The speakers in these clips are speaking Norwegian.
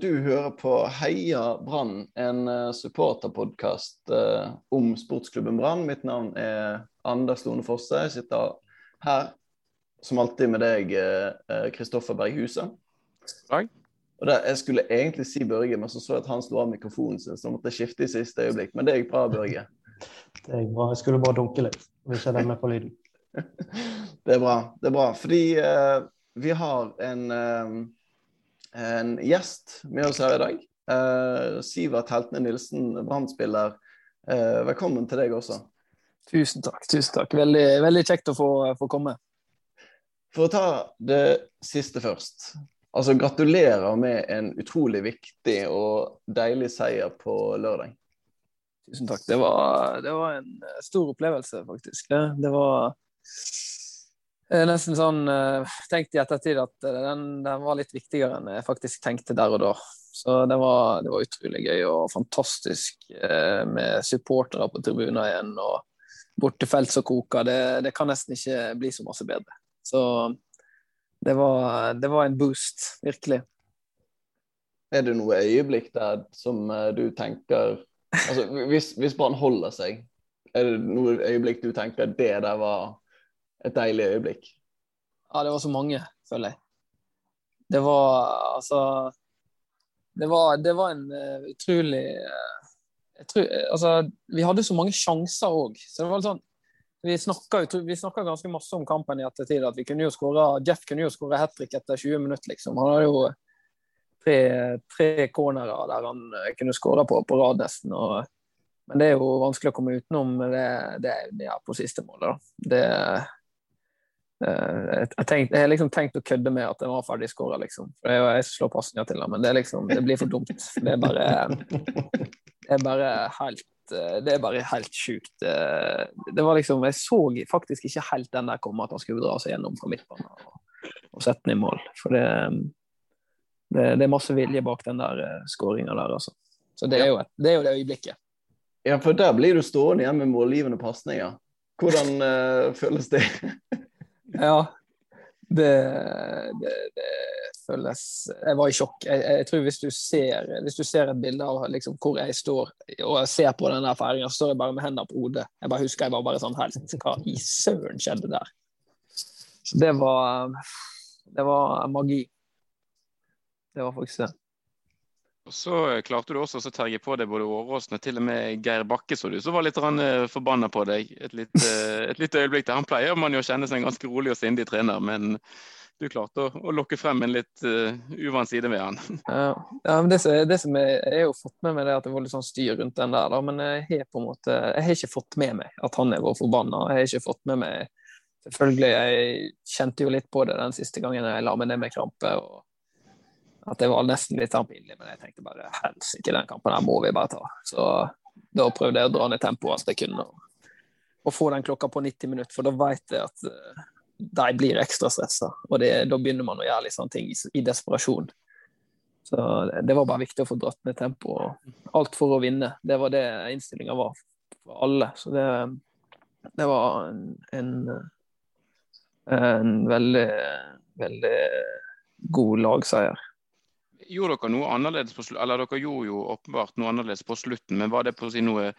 Du hører på Heia Brann, en uh, supporterpodkast uh, om sportsklubben Brann. Mitt navn er Anders Lone Fosse. Jeg sitter her som alltid med deg, Kristoffer Berghuset. Takk. Og der, Jeg skulle egentlig si Børge, men så så jeg at han slo av mikrofonen sin, så måtte jeg skifte i siste øyeblikk. Men det gikk bra, Børge. Det gikk bra. Jeg skulle bare dunke litt, hvis jeg er med på lyden. det er bra. Det er bra. Fordi vi har en en gjest med oss her i dag. Uh, Sivert Heltene Nilsen, Brann-spiller. Uh, velkommen til deg også. Tusen takk. tusen takk. Veldig, veldig kjekt å få, få, komme. For å ta det siste først. Altså, Gratulerer med en utrolig viktig og deilig seier på lørdag. Tusen takk. Det var, det var en stor opplevelse, faktisk. Det, det var nesten sånn uh, Tenkt i ettertid at den, den, var litt viktigere enn jeg faktisk tenkte der og da. Så det var, det var utrolig gøy og fantastisk uh, med supportere på tribunen igjen. Og bortefelt som koker. Det, det, kan nesten ikke bli så masse bedre. Så det var, det var en boost, virkelig. Er det noe øyeblikk der som du tenker altså, Hvis, hvis Brann holder seg, er det noe øyeblikk du tenker det der var et deilig øyeblikk? Ja, det var så mange, føler jeg. Det var altså Det var, det var en uh, utrolig uh, tror, altså, Vi hadde så mange sjanser òg. Så det var sånn vi snakka ganske masse om kampen i ettertid. at vi kunne jo skåre, Jeff kunne jo skåre hat trick etter 20 minutter, liksom. Han hadde jo tre, tre cornerer der han eh, kunne skåre på på rad, nesten. og men det er jo vanskelig å komme utenom det, det, det er på siste målet. Da. Det, Eh, jeg, tenkt, jeg, har liksom tenkt å kødde med at den var ferdig skåra, liksom. Jeg, jeg slår pasninger til ham, men det, liksom, det, blir for dumt. Det er bare, det er bare helt eh, det er bare helt sjukt. Eh, det var liksom, Jeg så faktisk ikke helt den der komme, at han skulle dra seg gjennom fra midtbanen og, og sette den i mål. For det, det, det er masse vilje bak den der skåringa der, altså. Så det er, jo et, det er jo det øyeblikket. Ja, for der blir du stående igjen med målgivende pasninger. Hvordan uh, føles det? Ja. Det, det, det, føles Jeg var i sjokk. Jeg, jeg, tror hvis du ser Hvis du ser et bilde av liksom, hvor jeg står og jeg ser på den feiringa, så står jeg bare med hendene på hodet. Jeg bare husker jeg var bare sånn helt Hva i søren skjedde der? Så det var Det var magi. Det var faktisk det. Og Så klarte du også å terge på deg både Åråsen og til og med Geir Bakke, så du så var litt eh, forbanna på deg et litt, eh, et lite øyeblikk der. Han pleier man jo å kjenne seg en ganske rolig og sindig trener, men du klarte å, å lokke frem en litt uh, uvant side ved han. Ja, ja men det, det som jeg, jeg, har jo fått med meg, det at det var litt sånn styr rundt den der, da, men jeg har på en måte, jeg har ikke fått med meg at han er vår forbanna. Jeg har ikke fått med meg Selvfølgelig, jeg kjente jo litt på det den siste gangen jeg la meg ned med krampe. og at det var nesten litt pinlig, men jeg tenkte bare helsike, den kampen her må vi bare ta. Så da prøvde jeg å dra ned tempoet alt jeg kunne, og, få den klokka på 90 minutter, for da vet jeg at uh, de blir ekstra stressa. Og det, da begynner man å gjøre litt sånne ting i, i desperasjon. Så det, det, var bare viktig å få dratt ned tempoet. Alt for å vinne. Det var det innstillinga var for alle. Så det, det var en, en, en veldig, veldig god lagseier gjorde dere noe annerledes på slutten? Eller dere gjorde jo åpenbart noe annerledes på slutten, men var det på å si noe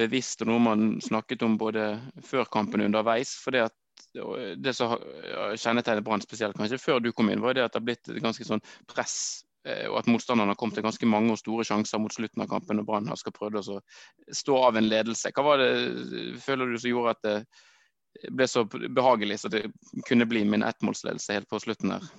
bevisst og noe man snakket om både før kampen og underveis? For det, at, det som kjennetegner Brann spesielt, kanskje før du kom inn, var det at det har blitt ganske sånn press eh, og at motstanderne har kommet til ganske mange og store sjanser mot slutten av kampen og Brann skal prøve å stå av en ledelse. Hva var det føler du som gjorde at det ble så behagelig så det kunne bli min ettmålsledelse helt på slutten her?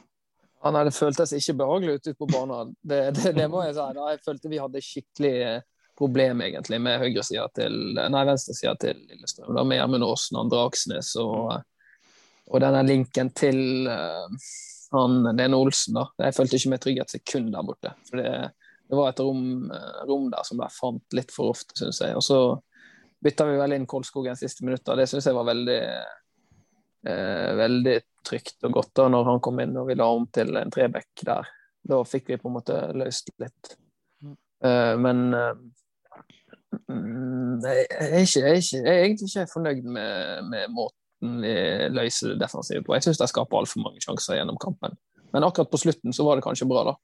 Nei, det føltes ikke behagelig ute på banen. Det, det, det, må jeg si. Da. Jeg følte vi hadde skikkelig eh, problem egentlig med høyresida til Nei, venstresida til Lillestrøm. Da, med Gjermund Aasen, Andre Aksnes og, og denne linken til uh, han Lene Olsen. da. Jeg følte ikke med trygghet sekund der borte. For det, det var et rom, eh, rom, der som jeg fant litt for ofte, syns jeg. Og så bytta vi vel inn Kolskogen siste minutter. Det syns jeg var veldig, veldig trygt og godt da når han kom inn og vi la om til en trebekk der. Da fikk vi på en måte løst litt. Uh, men uh, jeg, er ikke, jeg, er ikke, jeg, er egentlig ikke fornøyd med, med måten vi løser det defensive på. Jeg syns de skaper altfor mange sjanser gjennom kampen. Men akkurat på slutten så var det kanskje bra, da.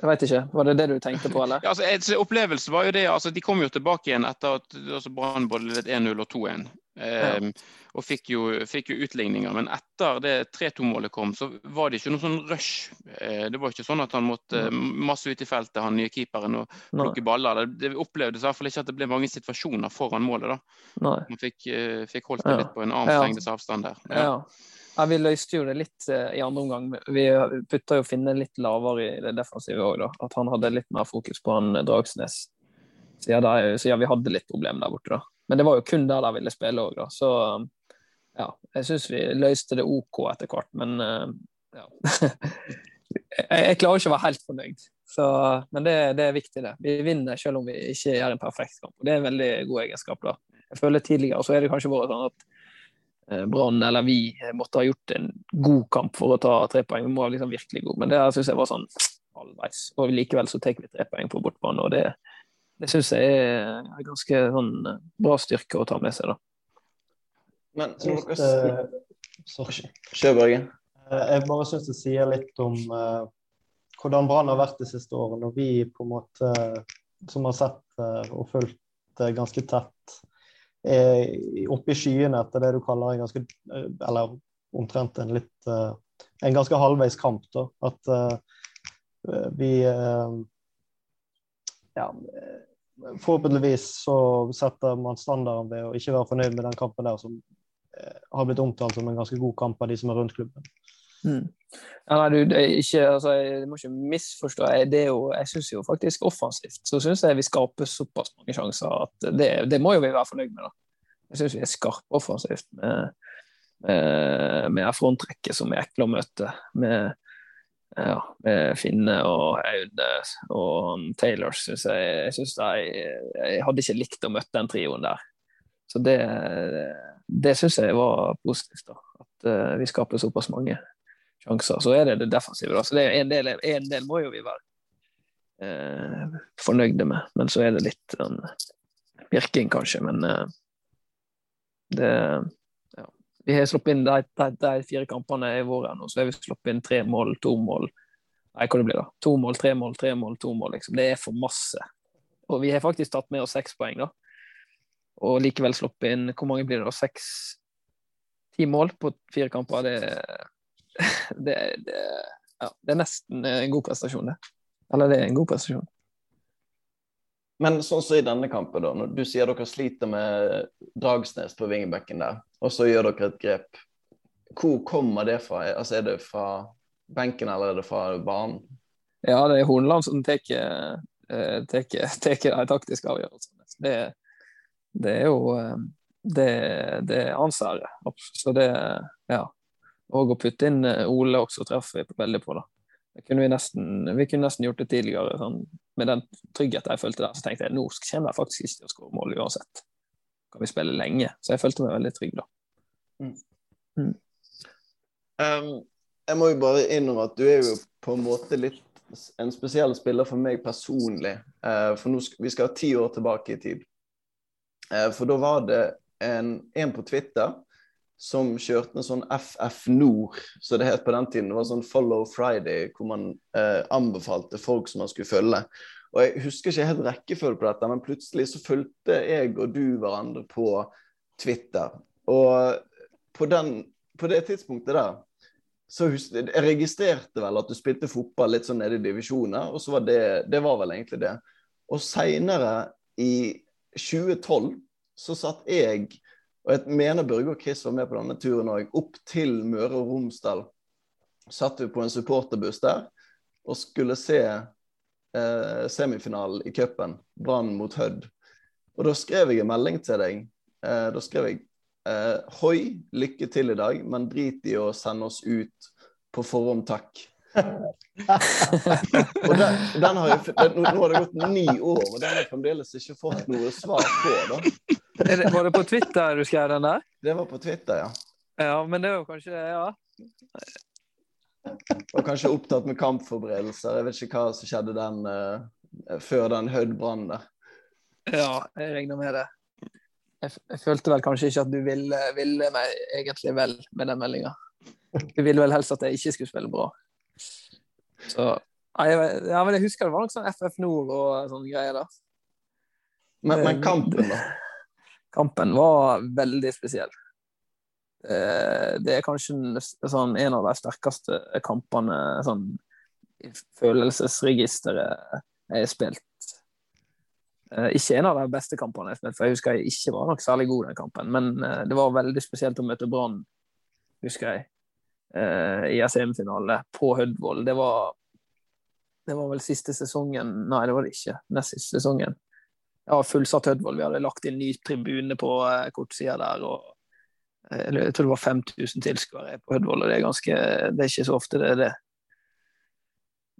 Jeg vet ikke. Var det det du tenkte på, eller? Ja, altså, Opplevelsen var jo det, altså De kom jo tilbake igjen etter at altså, Brann både ledet 1-0 og 2-1. Eh, Og fikk jo, fikk jo utligninger. Men etter det 3-2-målet kom, så var det ikke noe sånn rush. Uh, det var ikke sånn at han måtte masse ut i feltet, han nye keeperen, og plukke baller. Det, det opplevdes i hvert fall ikke at det ble mange situasjoner foran målet. da. Nei. Man fikk, uh, fikk holdt det Ja. litt på en Ja. armslengdes avstand der. Ja. ja. Vi løste jo det litt eh, i andre omgang. Vi putta jo Finne litt lavere i det defensive òg, da. At han hadde litt mer fokus på han Dragsnes. Dragsnes. ja, der, siden vi hadde litt problemer der borte, da. Men det var jo kun der de ville spille òg, da. Så um, ja, jeg syns vi løste det OK etter hvert, men uh, ja. jeg, jeg klarer ikke å være helt fornøyd. Så, men det, det er viktig, det. Vi vinner selv om vi ikke gjør en perfekt kamp. Det er en veldig god egenskap. da. Jeg føler Tidligere så er det kanskje vært sånn at eh, Brann eller vi måtte ha gjort en god kamp for å ta tre poeng. Vi må ha liksom virkelig god, Men det syns jeg var sånn halvveis. Og likevel så tar vi tre poeng på bortbane. og det, det syns jeg er en ganske sånn, eh, bra styrke å ta med seg. da. Men eh, sorry. Kjør, Børge. Eh, Jeg bare syns det sier litt om uh, hvordan Brann har vært de siste årene. Og vi på en måte, som har sett uh, og fulgt det ganske tett, er oppe i skyene etter det du kaller en ganske eh, Eller omtrent en litt eh, En ganske halvveis kamp, da. At eh, vi eh, Ja. eh, Forhåpentligvis så setter man standarden ved å ikke være fornøyd med den kampen der, som eh, har blitt omtalt som en ganske god kamp av de som er rundt klubben. Mm. Nei, du, ikke, altså, jeg må ikke misforstå. Jeg, jo, jeg syns jo faktisk offensivt så synes jeg vi skaper såpass mange sjanser at det, det må jo vi være fornøyd med. da. Jeg syns vi er skarpe offensivt med, med, med fronttrekket som er ekle å møte. Med, ja, med Finne og Aune og Taylor syns jeg Jeg, synes jeg, jeg hadde ikke likt å møte den trioen der. Så det, det syns jeg var positivt. da, At eh, vi skaper såpass mange sjanser. Så er det det defensive. da, så det er en del, en del må jo vi være eh, fornøyde med. Men så er det litt sånn pirking, kanskje. Men eh, det ja. Vi har sluppet inn de, de, de fire kampene i vår nå, så har vi sluppet inn tre mål, to mål Nei, hva det blir da? To mål, tre mål, tre mål, to mål. liksom. Det er for masse. Og vi har faktisk tatt med oss seks poeng, da. Og likevel sluppet inn Hvor mange blir det da? Seks Ti mål på fire kamper. Det, det, det, ja, det er nesten en god prestasjon, det. Eller det er en god prestasjon. Men sånn som i denne kampen, da, når du sier dere sliter med Dragsnes på vingebekken der, og så gjør dere et grep. Hvor kommer det fra? Altså, Er det fra benken, eller er det fra banen? Ja, det er Horneland som tar eh, de taktiske avgjørelsene. Det, det er jo eh, det, det anser jeg. Så det Ja. Og å putte inn eh, Ole også treffer vi veldig på, da. Kunne vi, nesten, vi kunne nesten gjort det tidligere. Sånn, med den tryggheten jeg følte der, så tenkte jeg nå kommer jeg faktisk ikke til å skåre mål uansett. Kan vi spille lenge? Så jeg følte meg veldig trygg da. Um, jeg må jo bare innrømme at du er jo på en måte litt en spesiell spiller for meg personlig. Uh, for nå skal, vi skal ti år tilbake i tid. Uh, for da var det en, en på Twitter som kjørte en sånn FF Nord, så det het på den tiden. Det var sånn Follow Friday, hvor man eh, anbefalte folk som man skulle følge. Og Jeg husker ikke helt rekkefølge på dette, men plutselig så fulgte jeg og du hverandre på Twitter. Og på, den, på det tidspunktet der så husker, Jeg registrerte vel at du spilte fotball litt sånn nede i divisjoner, og så var det Det var vel egentlig det. Og seinere, i 2012, så satt jeg og jeg mener Børge og Chris var med på denne turen òg, opp til Møre og Romsdal. Satt vi på en supporterbuss der og skulle se eh, semifinalen i cupen, Brann mot Hødd. Og da skrev jeg en melding til deg. Eh, da skrev jeg eh, Hoi, lykke til i dag, men drit i å sende oss ut på forhånd, takk. og den, den har jeg, den, nå har det gått ni år, og den har jeg fremdeles ikke fått noe svar på. da. Det, var det på Twitter du skrev den der? Det var på Twitter, ja. Ja, men det jo kanskje Ja. Og kanskje opptatt med kampforberedelser. Jeg vet ikke hva som skjedde den uh, før den Hødd-brannen der. Ja, jeg regner med det. Jeg, jeg følte vel kanskje ikke at du ville, ville meg egentlig vel med den meldinga. Du ville vel helst at jeg ikke skulle spille bra. Så ja, men jeg husker det var noe sånn FF Nord og sånne greier da. Men, men kampen, da? Kampen var veldig spesiell. Eh, Det er kanskje sånn, en av de sterkeste kampene sånn, i følelsesregisteret jeg har spilt. Eh, Ikke en av de beste kampene jeg har spilt, for jeg husker jeg ikke var nok særlig god den kampen. Men eh, det var veldig spesielt å møte Brann, husker jeg, i SM-finale på Hødvoll. Det var, det var vel siste sesongen Nei, det var det ikke. Nest siste sesongen. Ja, fullsatt Hødvold. Vi hadde lagt inn ny tribune på eh, kortsida der. og eh, Jeg tror det var 5000 tilskuere på Hødvoll, og det er ganske Det er ikke så ofte det er det.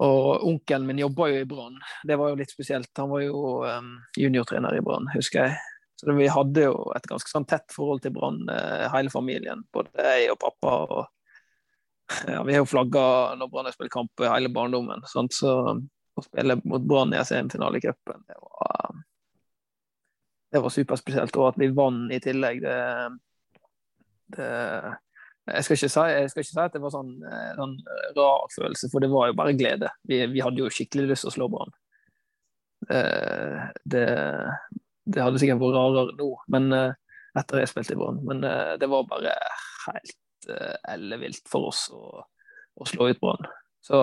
Og onkelen min jobba jo i Brann. Det var jo litt spesielt. Han var jo um, juniortrener i Brann, husker jeg. Så det, vi hadde jo et ganske sånn tett forhold til Brann, uh, hele familien. Både jeg og pappa. og ja, Vi har jo flagga når Brann har spilt kamp hele barndommen. Sant? Så å spille mot Brann i SM-finale i cupen, det var det var superspesielt. Og at vi vant i tillegg, det, det jeg, skal si, jeg skal ikke si at det var sånn, eh, sånn rar følelse, for det var jo bare glede. Vi, vi hadde jo skikkelig lyst til å slå Brann. Eh, det, det hadde sikkert vært rarere nå, men eh, etter jeg spilte i Brann. Men det var bare helt ellevilt for oss å, å slå ut Brann. Så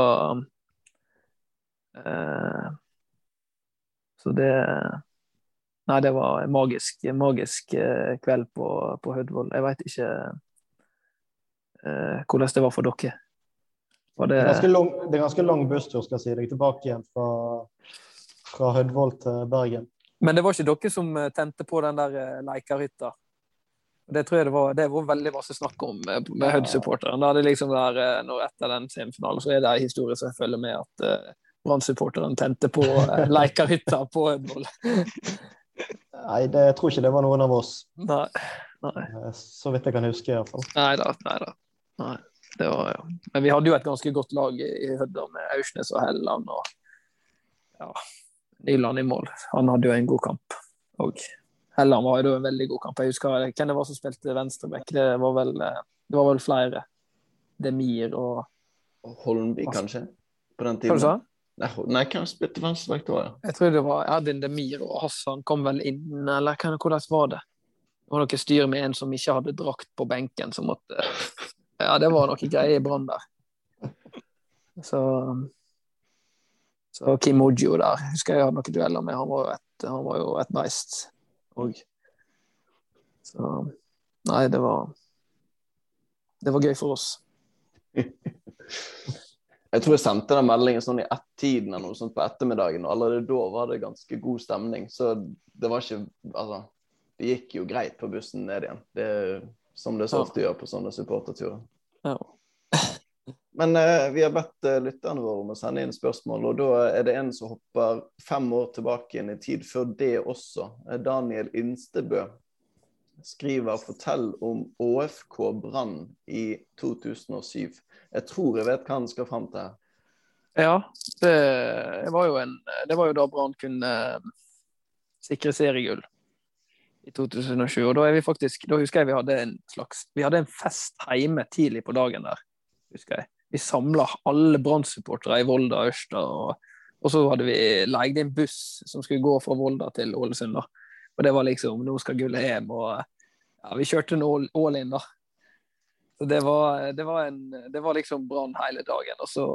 Så det Nei, det var en magisk, magisk eh, kveld på, på Hødvoll. Jeg veit ikke eh, hvordan det var for dere. Var Det det, er ganske lang, det er ganske lang busstur skal jeg si deg tilbake igjen fra, fra Hødvoll til Bergen. men det var ikke dere som eh, tente på den der eh, Leikahytta? Det tror jeg det var, det var veldig masse snakk om med Hødd-supporteren. Er liksom der, når Etter den semifinalen så er det en historie som følger med at Brann-supporteren tente på Leikahytta på Hødvoll. Nei, det, jeg tror ikke det var noen av oss, Nei. Nei. eh, så vidt jeg kan huske iallfall. Nei da. Nei da. Nei. Det var, ja. Men vi hadde jo et ganske godt lag i Hødda med Aursnes og Helland og ja, Nyland i mål. Han hadde jo en god kamp. Og Helland var jo en veldig god kamp. Jeg husker hvem det var som spilte venstreback. Det var vel, eh, det var vel flere. Demir og Holmby, kanskje? På den Hva du tiden? sa Hol- Nei hvem spilte venstreback da? ja? Jeg tror det var Erdin Demir og Hassan kom vel inn, eller hva- hvordan var det? Det var noe styr med en som ikke hadde drakt på benken, som måtte Ja, det var noe greier i Brann der. Så Så Kim Ojo der, husker jeg hadde noen dueller med. Han var jo et, han var jo et beist òg. Så Nei, det var Det var gøy for oss. Jeg tror jeg sendte den meldingen sånn i ett-tiden eller noe sånt på ettermiddagen, og allerede da var det ganske god stemning. Så det var ikke Altså, det gikk jo greit på bussen ned igjen. Det er som det så ofte gjør på sånne supporterturer. Ja. Men eh, vi har bedt eh, lytterne våre om å sende inn spørsmål, og da er det en som hopper fem år tilbake inn i tid, før det også. Eh, Daniel Instebø skriver 'Fortell om ÅFK Brann i 2007'. Jeg tror jeg vet hva han skal fram til. Ja, det var jo, en, det var jo da Brann kunne eh, sikre seriegull i 2007. Og da, er vi faktisk, da husker jeg vi hadde en slags Vi hadde en fest hjemme tidlig på dagen der. husker jeg. Vi samla alle Brann-supportere i Volda og Ørsta. Og, og så hadde vi leid inn buss som skulle gå fra Volda til Ålesund. da. Og det var liksom Nå skal gullet hjem. Og ja, vi kjørte en all, all in, da. Så det var, det var, en, det var liksom Brann hele dagen. Og så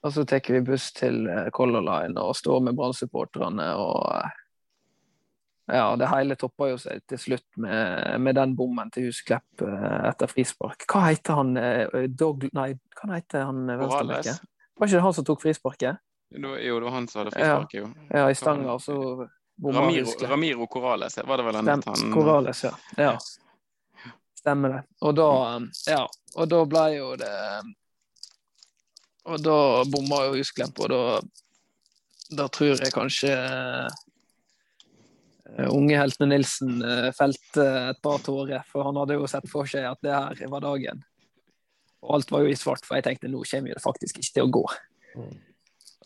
og så tar vi buss til eh, Color Line og står med Brann-supporterne. og eh, ja, Det hele toppa jo seg til slutt med, med den bommen til Husklepp eh, etter frispark. Hva heter han Dog... Nei, hva heter han venstrebacken? Var ikke det han som tok frisparket? Jo, det var han som hadde frisparket, jo. Ja, i stanga, og så Ramiro, Ramiro Corales, var det vel han het? Han, Corrales, ja. ja. Stemmer det. Og da, ja, og da ble jo det Og da bomma jo Husklepp, og da, da tror jeg kanskje eh, unge heltene Nilsen eh, felte et par tårer, for han hadde jo sett for seg at det her var dagen. Og alt var jo i svart, for jeg tenkte nå kommer det faktisk ikke til å gå.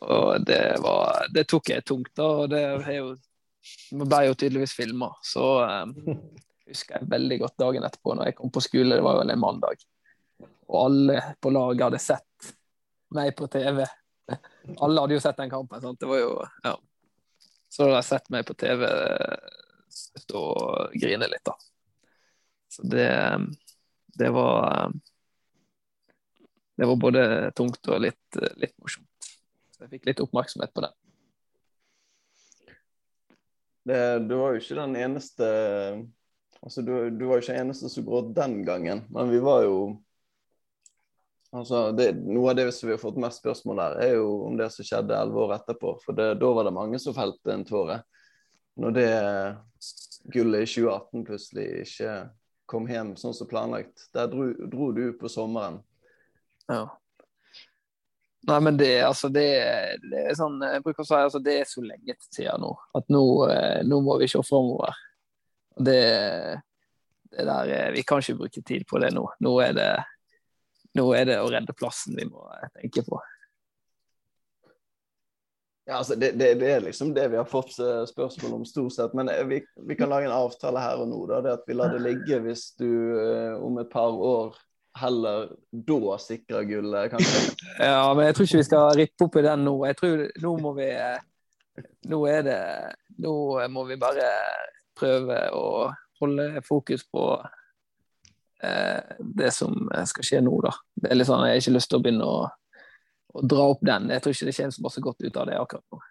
Og det, var, det tok jeg tungt, da, og det er jo, det ble jo tydeligvis filma. Så um, husker jeg veldig godt dagen etterpå når jeg kom på skole, det var vel en mandag. Og alle på laget hadde sett meg på TV. Alle hadde jo sett den kampen. sant? Det var jo, ja. Så hadde jeg sett meg på TV stå og grine litt, da. Så det, det var Det var både tungt og litt, litt morsomt. Så jeg fikk litt oppmerksomhet på det. Det. Du var jo ikke den eneste Altså, du, du var jo ikke eneste som gråt den gangen, men vi var jo Altså, det, Noe av det vi har fått mest spørsmål der, er jo om det som skjedde elleve år etterpå. For det, da var det mange som felte en tåre. Når det gullet i 2018 plutselig ikke kom hjem sånn som planlagt. Der dro, dro du på sommeren. Ja. Nei, men det, altså, det, det er sånn Jeg bruker å si altså, det er så lenge til siden nå. At nå, eh, nå må vi se framover. Det, det der eh, Vi kan ikke bruke tid på det nå. Nå er det nå er det å redde plassen vi må tenke på. Ja, altså det, det, det, er liksom det vi har fått eh, spørsmål om stort sett. Men eh, vi, vi, kan lage en avtale her og nå. Da, det at Vi lar det ligge hvis du eh, om et par år heller da sikrer gullet, kanskje. Ja, men jeg tror ikke vi skal rippe opp i den nå. Jeg tror nå må vi Nå er det Nå må vi bare prøve å holde fokus på Eh, det som skal skje nå, da. Det er litt sånn, Jeg har ikke lyst til å begynne å, å dra opp den. Jeg tror ikke det kommer så masse godt ut av det akkurat nå.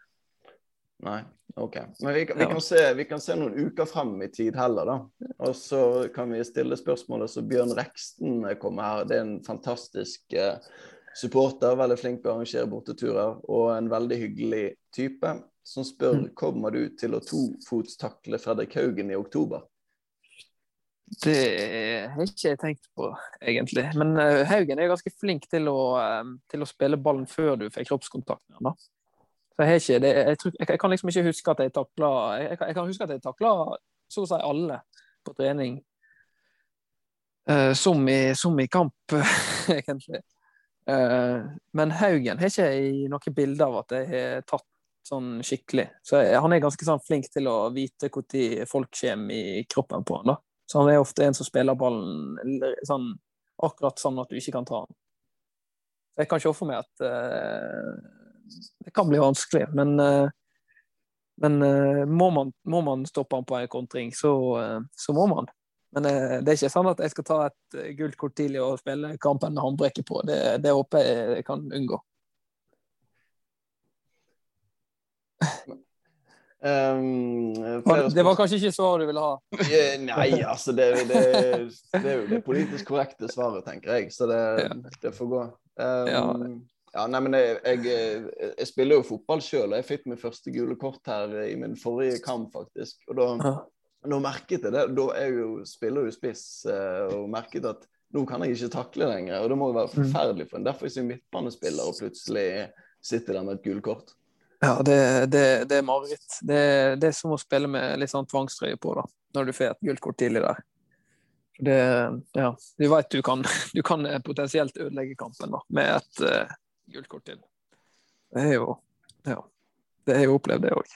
Nei, OK. Men vi, vi, kan se, vi, kan se, noen uker frem i tid heller, da. Og så kan vi stille spørsmålet så Bjørn Reksten kommer her. Det er en fantastisk eh, supporter, veldig flink til å arrangere borteturer, og en veldig hyggelig type, som spør mm. kommer du til å tofotstakle Fredrik Haugen i oktober. Det har ikke jeg tenkt på, egentlig. Men uh, Haugen er ganske flink til å, um, til å, spille ballen før du får kroppskontakt med ham. Så jeg, ikke, det, jeg, tror, jeg, kan liksom ikke huske at jeg takla jeg, jeg, kan huske at jeg takla så å si alle på trening. Uh, som, i, som, i, kamp, egentlig. Uh, men Haugen har ikke jeg noe bilde av at jeg har tatt sånn skikkelig. Så han er ganske sånn flink til å vite når folk kommer i kroppen på han da. Så han er ofte en som spiller ballen sånn, akkurat sånn at du ikke kan ta. Så jeg kan se for meg at uh, det kan bli vanskelig, men, uh, men uh, må, man, må, man, stoppe han på en kontring, så, så må man. Men det er ikke sånn at jeg skal ta et gult kort tidlig og spille kampen med håndbrekket på. Det, det håper jeg kan unngå. Um, det var kanskje ikke svaret du ville ha? Nei, altså det, det, det, er jo det politisk korrekte svaret, tenker jeg. Så det, det får gå. Um, ja. Ja. nei, men jeg, jeg, jeg, spiller jo fotball sjøl, og jeg fikk mitt første gule kort her i min forrige kamp, faktisk. Og da, ja. da merket jeg det. Da jeg jo, spiller jo spiss eh, og merket at nå kan jeg ikke takle lenger. Og det må jo være mm. forferdelig for en derfor jeg er midtbanespiller og plutselig sitter der med et gult kort. Ja, det, det, det er mareritt. Det, det, er som å spille med litt sånn tvangstrøye på, da, når du får et gult kort tidlig der. Det, ja, du vet du kan, du kan potensielt ødelegge kampen da, med et gult kort til. Det er jo Ja. Det har jeg opplevd, det òg.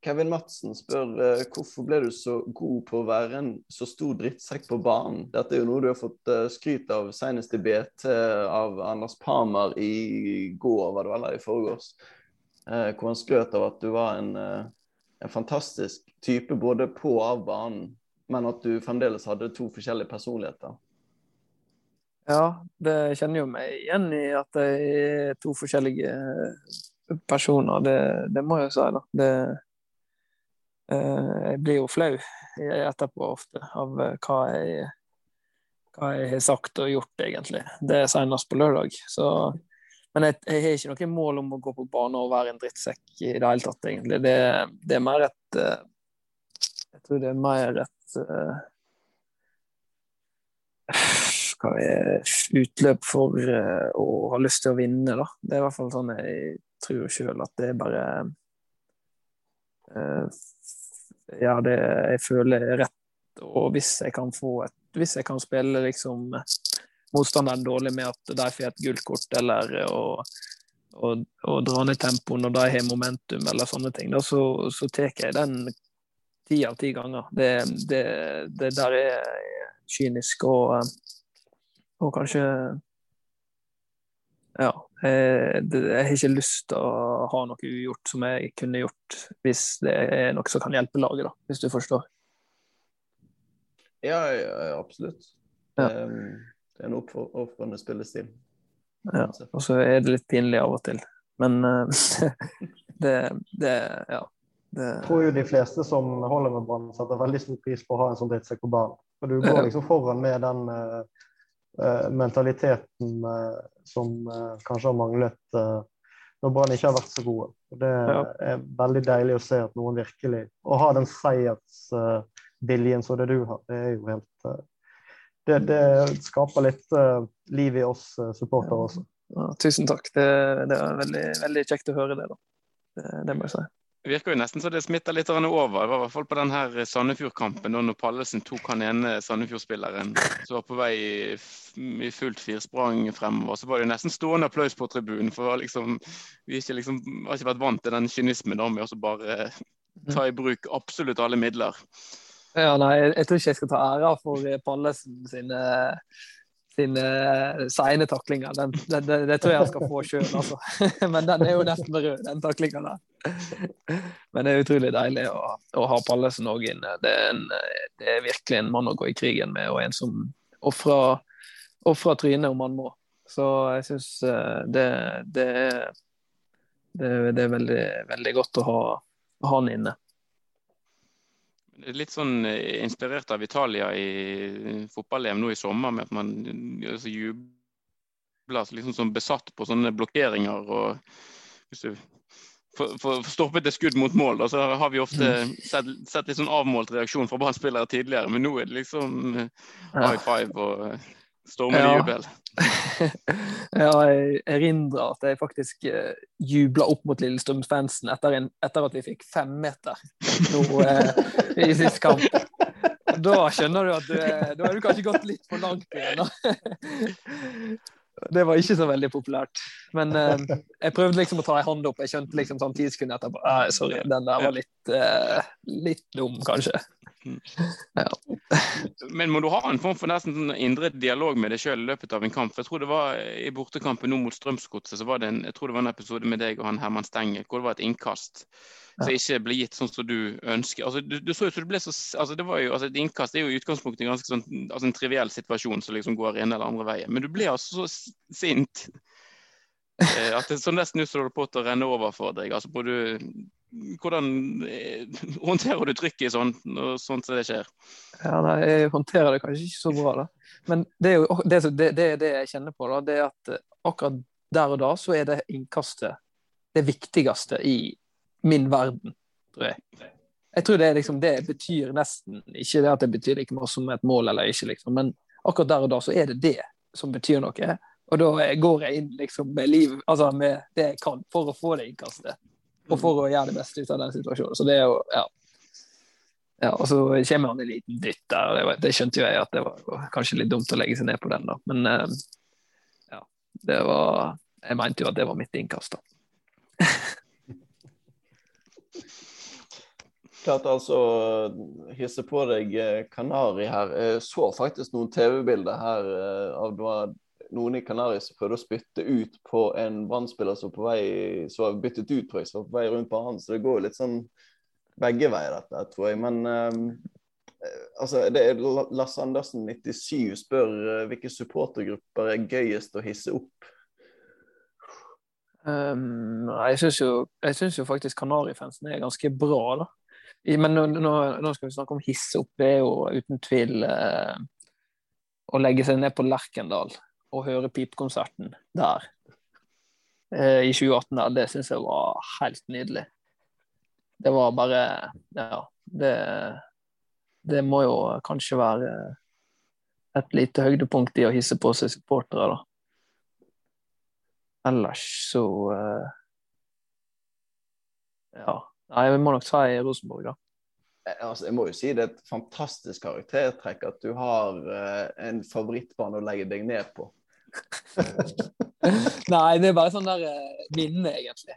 Kevin Madsen spør uh, hvorfor ble du så god på å være en så stor drittsekk på banen. Dette er jo noe du har fått uh, skryt av senest i BT av Anders Pamer i går, var det vel, i forgårs. Uh, hvor han skrøt av at du var en, en, fantastisk type både på og av banen, men at du fremdeles hadde to forskjellige personligheter. Ja, det kjenner jo meg igjen i at de er to forskjellige personer. Det, det må jeg jo si, da. Det Eh, jeg blir jo flau etterpå ofte av eh, hva jeg, hva jeg har sagt og gjort, egentlig. Det er senest på lørdag. Så, men jeg, jeg, har ikke noe mål om å gå på bane og være en drittsekk i det hele tatt, egentlig. Det, det er mer et eh, Jeg tror det er mer et hva er utløp for å ha lyst til å vinne, da. Det er i hvert fall sånn jeg tror sjøl at det er bare ja, det jeg føler er rett. Og hvis jeg kan få et Hvis jeg kan spille liksom motstanderen dårlig med at de får et gult kort, eller å, og, og dra ned tempoet når de har momentum, eller sånne ting, da, så, så tar jeg den ti av ti ganger. Det, det, det der er kynisk og, og kanskje ja. Jeg, jeg har ikke lyst til å ha noe ugjort som jeg kunne gjort hvis det er noe som kan hjelpe laget, da, hvis du forstår. Ja, ja absolutt. Ja. Det er en oppofrende spillestil. Ja, og så er det litt pinlig av og til. Men det, det Ja. Det... Jeg tror jo de fleste som holder med Brann, setter veldig stor pris på å ha en sånn drittsekk på banen. For du går liksom foran med den uh, uh, mentaliteten uh, som kanskje har manglet når Brann ikke har vært så gode. Det er veldig deilig å se at noen virkelig Å ha den seiersviljen som det du har, det er jo helt det, det skaper litt liv i oss supportere også. Ja, tusen takk. Det, det er veldig, veldig, kjekt å høre det, da. Det, det må jeg si. Virker jo nesten så det smitter litt over. I hvert fall på den her Sandefjord-kampen når Pallesen tok han ene Sandefjord-spilleren som var på vei i, fullt firsprang fremover. Så var det nesten stående applaus på tribunen. For liksom, vi ikke liksom, har ikke vært vant til den kynismen med å bare ta i bruk absolutt alle midler. Ja, nei, jeg tror ikke jeg skal ta æra for Pallesen sine sine eh, seine taklinger. Den, den, den, det tror jeg han skal få sjøl, altså. Men den er jo nesten rød, den taklinga der. Men det er utrolig deilig å, å ha Pallesen òg inne. Det er, en, det er, virkelig en mann å gå i krigen med, og en som ofrer trynet om han må. Så jeg syns eh, det, det, det, er veldig, veldig godt å ha han inne. Litt sånn eh, inspirert av Italia i fotball-EM nå i sommer, med at man altså, jubler liksom som besatt på sånne blokkeringer. og Hvis du får stoppet et skudd mot mål, da, så har vi ofte mm. sett, sett litt sånn avmålt reaksjon fra brann tidligere. Men nå er det liksom eh, high five og eh, stormende ja. jubel. ja, jeg erindrer at jeg faktisk uh, jubla opp mot Lillestrøm-fansen etter, etter, at vi fikk femmeter uh, i sist kamp. Da skjønner du at du, da har du kanskje gått litt for langt igjen. Det var ikke så veldig populært. Men uh, jeg prøvde liksom å ta ei hånd opp. Jeg skjønte liksom sånn ti sekunder etterpå uh, Sorry, den der var litt, uh, litt dum, kanskje. Ja. Men må du ha en form for nesten sånn indre dialog med deg sjøl i løpet av en kamp? Jeg tror det var I bortekampen nå mot Strømsgodset så var det en, jeg tror det var en episode med deg og han Herman Stenge hvor det var et innkast som ikke ble gitt sånn som du ønsker. Altså, du, du så ut som du ble så altså, det var jo, altså, Et innkast det er jo i utgangspunktet en ganske sånn, altså, en triviell situasjon som liksom går ene eller andre veien. Men du ble altså så sint eh, at det så nesten ut som du holdt på til å renne over for deg. altså både hvordan eh, håndterer du trykket i sånt, når sånt som det skjer? Ja, nei, Jeg håndterer det kanskje ikke så bra, da. Men det er jo det, det, det, det jeg kjenner på, da, det er at eh, akkurat der og da så er det innkastet det viktigste i min verden, tror jeg. Jeg tror det, liksom, det betyr nesten Ikke det at det betyr like mye som et mål eller ikke, liksom, men akkurat der og da så er det det som betyr noe. Og da går jeg inn liksom med liv, altså med det jeg kan for å få det innkastet og for å gjøre det beste ut av den situasjonen. Så det er jo, ja. ja og så kommer han en liten dytt der. Det, det, skjønte jo jeg at det var kanskje litt dumt å legge seg ned på den, da. Men eh, ja, det var Jeg mente jo at det var mitt innkast, da. Klart altså hisse på deg eh, Kanari her. Jeg så faktisk noen TV-bilder her eh, av det var noen i Canaris som prøvde å spytte ut på en brannspiller som på vei så var byttet ut var på vei rundt på han. Så det går jo litt sånn begge veier, dette, tror jeg. Men um, altså, det er Lasse Andersen 97 spør uh, hvilke supportergrupper er gøyest å hisse opp? Um, jeg syns jo, jo, faktisk Kanarifansen er ganske bra, da. Men nå, nå, nå, skal vi snakke om hisse opp. Det er jo uten tvil uh, å legge seg ned på Lerkendal å høre pipekonserten der eh, i 2018, der, det syns jeg var helt nydelig. Det var bare Ja, det, det må jo kanskje være et lite høydepunkt i å hisse på seg supportere, da. Ellers så eh, Ja. Nei, vi må nok si Rosenborg, da. Eh, altså, jeg må jo si det er et fantastisk karaktertrekk at du har eh, en favorittbane å legge deg ned på. Nei, det er bare sånn der minne, egentlig.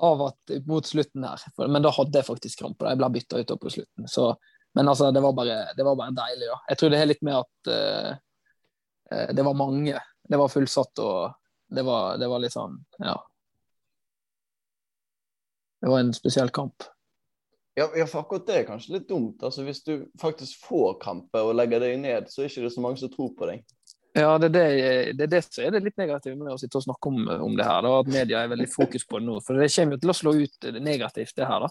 Av at mot slutten her. Men da hadde jeg faktisk krampe. Jeg ble bytta ut på slutten. Så, men altså, det var, bare, det var, bare, deilig, da. Jeg tror det er litt med at uh, det var mange. Det var fullsatt, og det var, det var litt sånn, ja. Det var en spesiell kamp. Ja, ja, for akkurat det er kanskje litt dumt. Altså, Hvis du faktisk får kamper og legger deg ned, så er det ikke så mange som tror på deg. Ja, det er det, det, er det som er det litt negative med å sitte og snakke om, om det her. Da, at media er veldig fokus på det nå. For det kommer jo til å slå ut negativt, det her. da.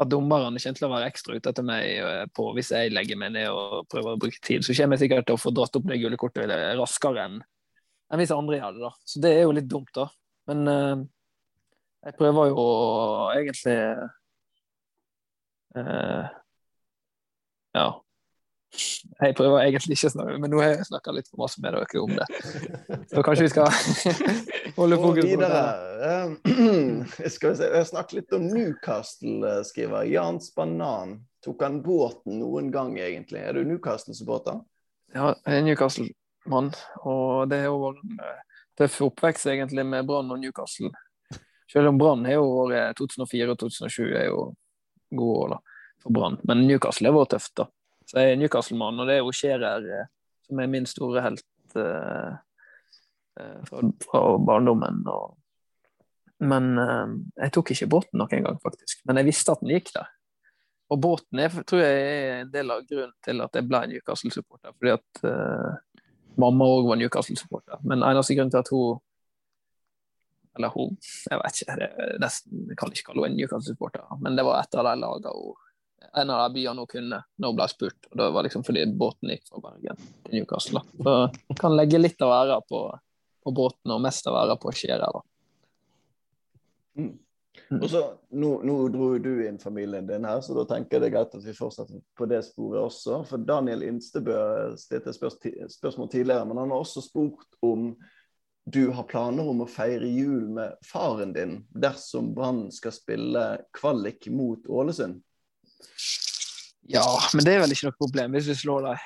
At dommerne kommer til å være ekstra ute etter meg eh, på hvis jeg legger meg ned og prøver å bruke tid. Så kommer jeg sikkert til å få dratt opp det gule kortet raskere enn enn hvis andre gjør det. da. Så det er jo litt dumt, da. Men uh, jeg prøver jo å egentlig uh, Ja. Jeg prøver egentlig ikke å snakke, men nå har jeg snakka litt for masse med dere om det. Så kanskje vi skal holde fokus på det. Skal vi se, jeg snakke litt om Newcastle, skriver Jans Banan. Tok han båten noen gang, egentlig? Er du Newcastle-supporter? Ja, jeg er Newcastle-mann. Og det er jo en eh, tøff oppvekst, egentlig, med Brann og Newcastle. Selv om Brann har jo året 2004 og 2007 er jo gode år da, for Brann. Men Newcastle har vært tøft, da. Så jeg er Newcastle-mann, og det er jo Scherer eh, som er min store helt uh, fra, fra, barndommen. Og... Men uh, jeg tok ikke båten noen gang, faktisk. Men jeg visste at den gikk der. Og båten er, tror jeg er en del av grunnen til at jeg ble Newcastle-supporter. Fordi at uh, mamma òg var Newcastle-supporter. Men eneste grunn til at hun Eller hun, jeg vet ikke, jeg, nesten, jeg kan ikke kalle henne en Newcastle-supporter. Men det var et av de lagene hun en av de byene hun kunne når hun ble spurt. og Det var liksom fordi båten gikk fra Bergen til Newcastle. Så kan legge litt av æra på, på, båten og mest av æra på Skjæra. Mm. Og så, nå, nå, dro du inn familien din her, så da tenker jeg det er greit at vi fortsetter på det sporet også. For Daniel Instebø stilte spørs, spørsmål tidligere, men han har også spurt om du har planer om å feire jul med faren din dersom Brann skal spille kvalik mot Ålesund? Ja, men det er vel ikke noe problem hvis vi slår dem.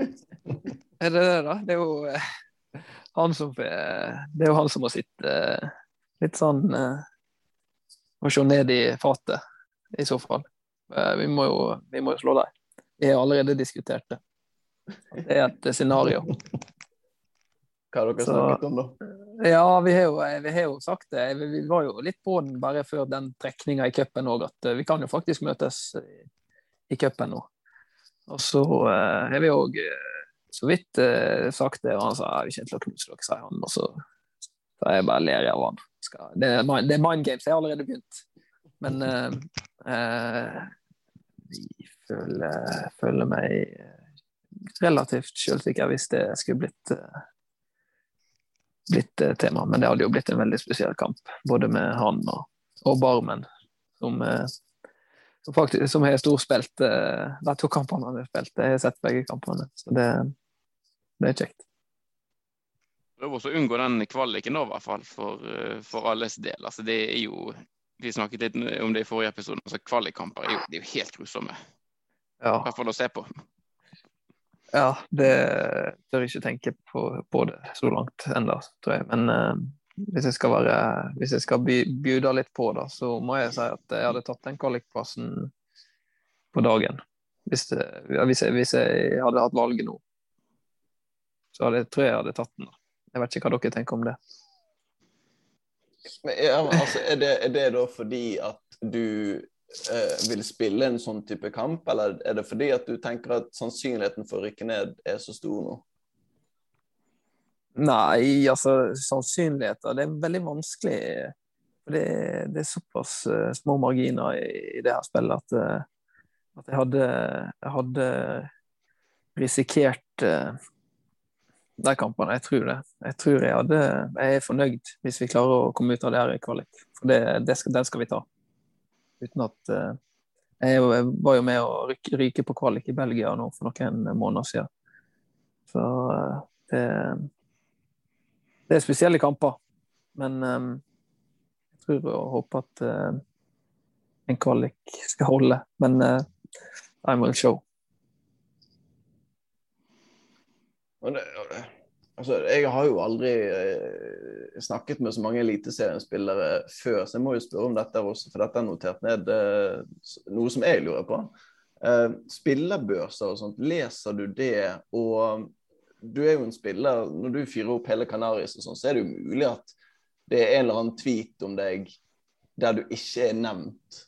er det det, da? Det er jo eh, han som Det er jo han som må sitte eh, litt sånn eh, Må se ned i fatet, i så fall. Eh, vi må jo vi må jo slå dem. Vi har allerede diskutert det. Det er et scenario. Hva har dere så, snakket om, da? Ja, vi har, jo, vi har, jo, sagt det. Vi var jo litt på den bare før den trekninga i cupen òg, at vi kan jo faktisk møtes i cupen nå. Og så uh, har vi òg uh, så vidt uh, sagt det, og han sa vi kommer til å knuse dere, sier han. Og så, så jeg bare ler av han. Skal, det, er det er mind games, jeg har allerede begynt. Men vi føler, føler, meg relativt sjølsikker hvis det skulle blitt blitt tema. Men det hadde jo blitt en veldig spesiell kamp, både med han og, og Barmen, som som, faktisk, som har storspilt uh, de to kampene han har spilt. Jeg har sett begge kampene, så det, det er kjekt. Prøv også å unngå den kvaliken da, i hvert fall, for, eh, for alles del. Altså, det er jo Vi snakket litt om det i forrige episode. altså Kvalikkamper er jo, er jo helt grusomme. Ja. I hvert fall å se på. Ja, det tør jeg ikke tenke på, på det så langt ennå, tror jeg. Men eh, hvis jeg skal, være, hvis jeg skal by, bjuda litt på, da, så må jeg si at jeg hadde tatt den kvalikplassen på dagen. Hvis, det, hvis, jeg, hvis, jeg, hadde hatt valget nå, så hadde, jeg tror jeg hadde tatt den. Jeg vet ikke hva dere tenker om det. Men, ja, altså, er, det, er, det, da fordi at du vil spille en sånn type kamp, eller er det fordi at du tenker at sannsynligheten for å rykke ned er så stor nå? Nei, altså sannsynligheter Det er veldig vanskelig. Det, det er såpass uh, små marginer i, i, det her spillet at, uh, at jeg, hadde, jeg hadde risikert uh, de kampene. Jeg tror det. Jeg tror jeg hadde Jeg er fornøyd hvis vi klarer å komme ut av det her i kvalik. For det, det skal, den skal vi ta. Uten at Jeg var jo med å ryke, på kvalik i Belgia nå for noen måneder siden. Så det det er spesielle kamper. Men um, jeg tror og håper at en kvalik skal holde. Men uh, I will show. Det, altså, jeg har jo aldri eh, snakket med så mange eliteseriespillere før, så jeg må jo spørre om dette også, for dette er notert ned noe som jeg lurer på. spillerbørser og sånt, leser du det? Og du er jo en spiller Når du fyrer opp hele Kanaris og sånn, så er det jo mulig at det er en eller annen tweet om deg der du ikke er nevnt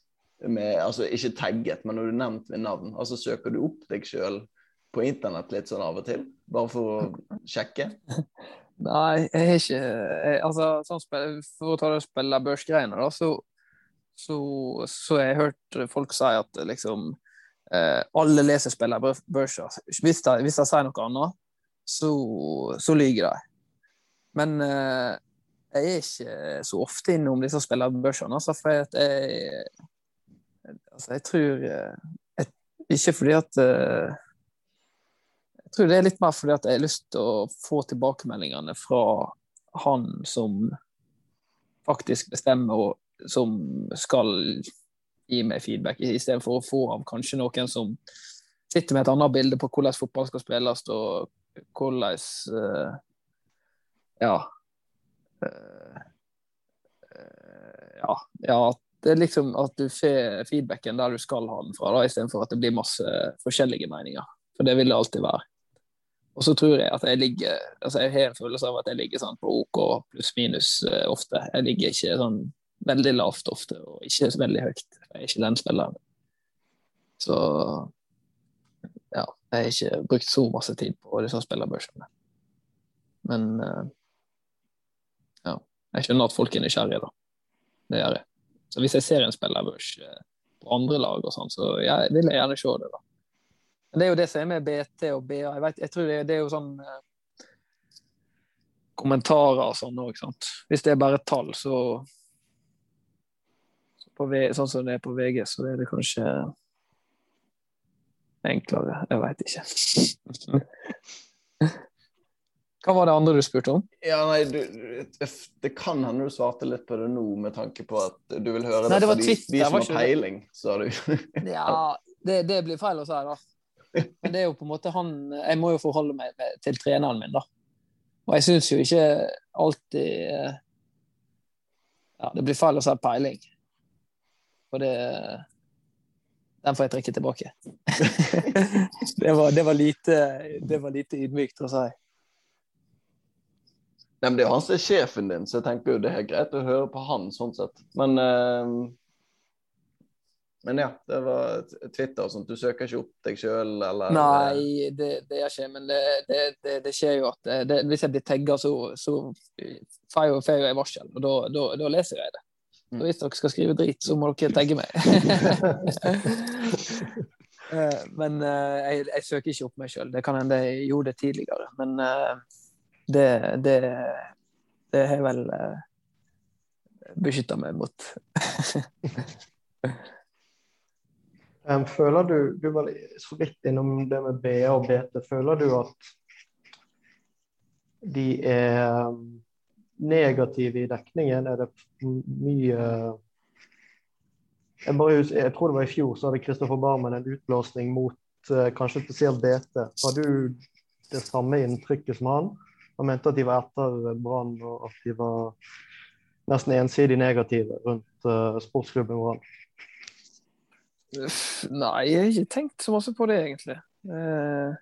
med Altså ikke tagget, men når du er nevnt ved navn. Altså søker du opp deg sjøl på internett litt sånn av og til? Bare for å sjekke? Nei, jeg har ikke jeg, Altså, sånn, for å ta det spillerbørsgreiene, da, så, så, så jeg har hørt folk si at liksom eh, alle leser spillerbørser. Hvis de, hvis de sier noe annet, så, så lyver de. Men eh, jeg er ikke så ofte innom disse spillerbørsene, altså, for jeg, altså, jeg tror eh, jeg, Ikke fordi at eh, Jeg tror det er litt mer fordi at jeg har lyst til å få tilbakemeldingene fra han som faktisk bestemmer, og som skal gi meg feedback, istedenfor å få av kanskje noen som sitter med et annet bilde på hvordan fotball skal spilles, og hvordan uh, Ja Uh, ja, ja, det er liksom at du får feedbacken der du skal ha den fra, istedenfor at det blir masse forskjellige meninger. For det vil det alltid være. Og så tror jeg at jeg ligger altså Jeg har en følelse av at jeg ligger sånn på OK pluss-minus uh, ofte. Jeg ligger ikke sånn veldig lavt ofte, og ikke så veldig høyt. Jeg er ikke den spilleren. Så ja, jeg har ikke brukt så masse tid på disse spillerbørsene. Men uh, jeg skjønner at folk er nysgjerrige, da. Det gjør jeg. Så hvis jeg ser en spillerbørs eh, på andre lag og sånn, så jeg vil jeg gjerne se det, da. Men det er jo det som er med BT og BA. Jeg, vet, jeg tror det, det, er jo sånn eh, kommentarer og sånn òg, sant. Hvis det er bare tall, så, så på, Sånn som det er på VG, så er det kanskje enklere. Jeg veit ikke. Hva var det andre du spurte om? Ja, nei, du, Det kan hende du svarte litt på det nå, med tanke på at du vil høre nei, det, fra de, de, som har peiling, sa du. ja, det, det, blir feil å si, da. Men det er jo på en måte han Jeg må jo forholde meg til treneren min, da. Og jeg syns jo ikke alltid Ja, det blir feil å si peiling. For det Den får jeg trekke tilbake. det, var, det, var lite, det var lite ydmykt å si. Nei, men Det er jo han som er sjefen din, så jeg tenker jo det er greit å høre på han sånn sett. Men, uh, men ja, det var Twitter og sånt. Du søker ikke opp deg sjøl, eller? Nei, det, det gjør ikke men det, det, det, skjer jo at hvis jeg blir tagga, så, så får jeg, får jeg varsel, og da, da, da, leser jeg det. Så mm. hvis dere skal skrive drit, så må dere tagge meg. Eh, men jeg, jeg, søker ikke opp meg sjøl. Det kan hende jeg gjorde det tidligere. Men det, det, det har jeg vel eh, beskytta meg mot. føler du Du var så vidt innom det med BA og BT. Føler du at de er negative i dekningen? Er det mye jeg, bare, jeg, tror det var i fjor så hadde Kristoffer Barmen en utblåsning mot uh, kanskje spesielt BT. Har du det samme inntrykket som han? Han mente at de var etter Brann, og at de var nesten ensidig negative rundt uh, sportsklubben Brann. Nei, jeg har ikke tenkt så masse på det, egentlig. Eh,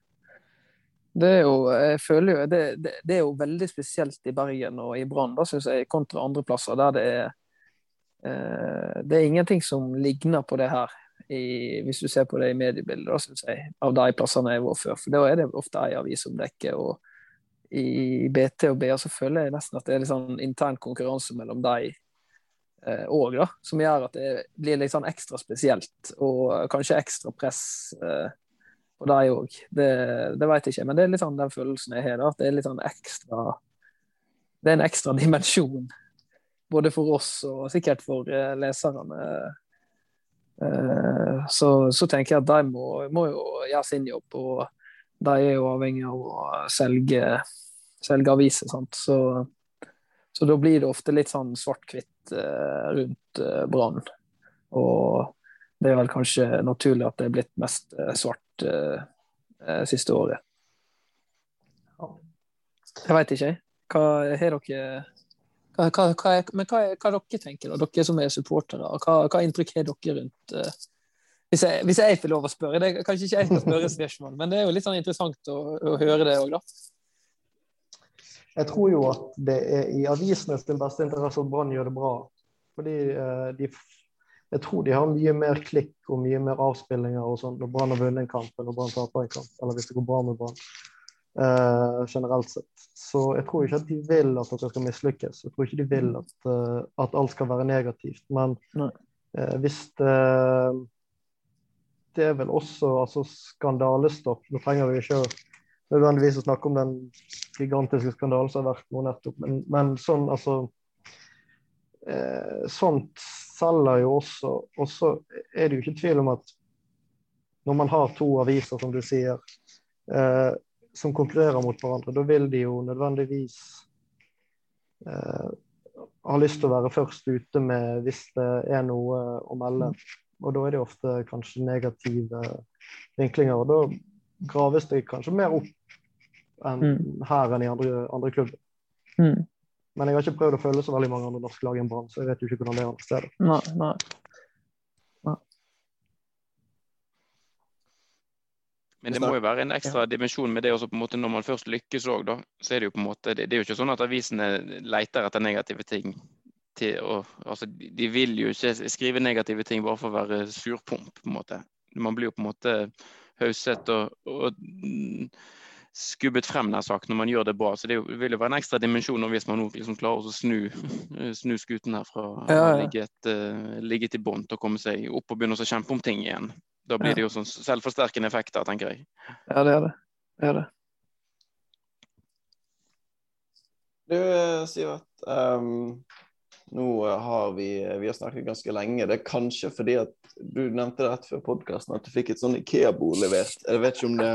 det er jo jeg føler jo, det, det, det, er jo veldig spesielt i Bergen og i Brann, syns jeg, kontra andre plasser der det er eh, Det er ingenting som ligner på det her, i, hvis du ser på det i mediebildet, syns jeg, av de plassene jeg var før. For da er det ofte ei avis som dekker, og i BT og BA, så føler jeg nesten at det er litt sånn intern konkurranse mellom de òg, eh, som gjør at det blir litt sånn ekstra spesielt. Og kanskje ekstra press eh, på de òg. Det, det vet jeg ikke, men det er litt sånn den følelsen jeg har. da, at Det er litt sånn ekstra Det er en ekstra dimensjon. Både for oss og sikkert for eh, leserne. Eh, så, så, tenker jeg at de må, må jo gjøre sin jobb. og de er jo avhengig av å selge, selge aviser. Så, så, da blir det ofte litt sånn svart-hvitt eh, rundt eh, Brann. Og det er vel kanskje naturlig at det er blitt mest eh, svart siste året. Jeg veit ikke, Hva har dere hva, hva, hva, men hva, hva dere tenker, da? dere som er supportere? Hva, hva inntrykk har dere rundt uh, hvis jeg, hvis jeg får lov å spørre. Det er kanskje ikke jeg skal spørre spørsmål, men det er jo litt sånn interessant å, å høre det òg, da. Jeg tror jo at det er i avisenes beste interesse at Brann gjør det bra. Fordi eh, de, jeg tror de har mye mer klikk og mye mer avspillinger og sånn når Brann har vunnet en kamp når Brann taper en kamp. Eller hvis det går bra med Brann. Uh, generelt sett. Så jeg tror ikke at de vil at dere skal mislykkes. Jeg tror ikke de vil at, uh, at alt skal være negativt. Men uh, hvis det Det er vel også altså, skandalestopp. Nå trenger vi ikke nødvendigvis å snakke om den gigantiske skandalen som har vært nå nettopp, men, men sånn altså Sånt selger jo også. Og så er det jo ikke tvil om at når man har to aviser, som du sier, eh, som konkurrerer mot hverandre, da vil de jo nødvendigvis eh, ha lyst til å være først ute med hvis det er noe å melde. Og da er det ofte kanskje negative vinklinger. Og da graves det kanskje mer opp enn mm. her enn i andre, andre klubber. Mm. Men jeg har ikke prøvd å følge så veldig mange andre norske lag i en Brann, så jeg vet jo ikke hvordan det er andre steder. Nei, nei. Men det må jo være en ekstra dimensjon med det også på en måte når man først lykkes òg, da. Så er det jo på en måte Det, det er jo ikke sånn at avisene leter etter negative ting. Til, og, altså, de vil jo ikke skrive negative ting bare for å være surpomp, på en måte. Man blir jo på en måte hauset og, og skubbet frem nær sagt når man gjør det bra. Så det vil jo være en ekstra dimensjon hvis man nå liksom klarer å snu, snu skuten her fra å ja, ja. ligge ligget i bånn til å komme seg opp og begynne å kjempe om ting igjen. Da blir det jo sånn selvforsterkende effekter, tenker jeg. Ja, det er det. Det er det. Du, Sivert. Um, nå har vi, vi har snakket ganske lenge. Det er kanskje fordi at du nevnte det rett før podkasten at du fikk et sånn Ikea-bord levert. Jeg vet ikke om det,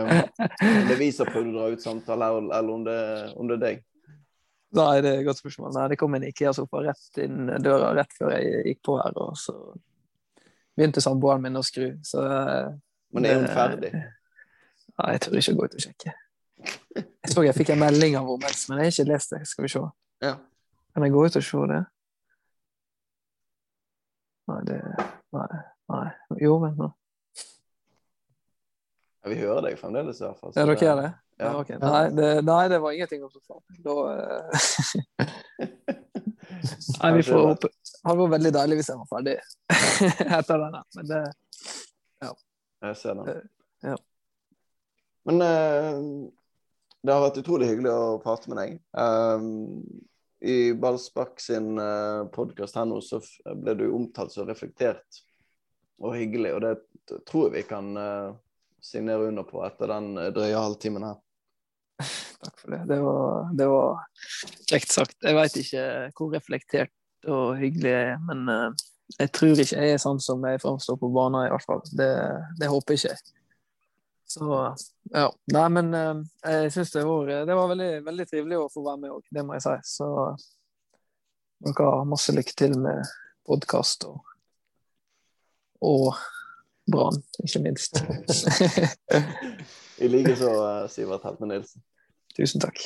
om det viser prøvde å dra ut samtale, eller om det, om det er deg. Nei, det er et godt spørsmål. Nei, det kom en Ikea-sofa rett inn døra rett før jeg gikk på her. og så begynte samboeren min å skru. Så, Men er hun ferdig? Nei, jeg tør ikke å gå ut og sjekke. Jeg så jeg fikk en melding av henne, men jeg har ikke lest det. Skal vi se. Ja. Kan jeg gå ut og se det? Nei, det Nei. nei. Jo, vent nå. Ja, vi hører deg fremdeles, i hvert fall. Ja, dere gjør det? Ja. Ja, okay. nei, det? Nei, det var ingenting om sofaen. Da uh... Nei, vi får håpe Det hadde vært veldig deilig hvis jeg var ferdig etter denne, men det Ja. Jeg ser den. Eh, ja. Men uh, det har vært utrolig hyggelig å prate med deg. Um, I Ballspark sin uh, podkast her nå så ble du omtalt så reflektert og hyggelig, og det tror jeg vi kan uh, signere under på etter den drøye halvtimen her. Takk for det. Det var, det var kjekt sagt. Jeg veit ikke hvor reflektert og hyggelig jeg er, men uh, jeg tror ikke jeg er sånn som jeg framstår på banen, i hvert fall. Det, det håper jeg ikke. Så ja. Nei, men uh, jeg syns det var, det var veldig, veldig, trivelig å få være med òg, det må jeg si. Så dere har masse lykke til med podkast og, og Brann, ikke minst. I likeså, Sivert Helme Nilsen. Tusen takk.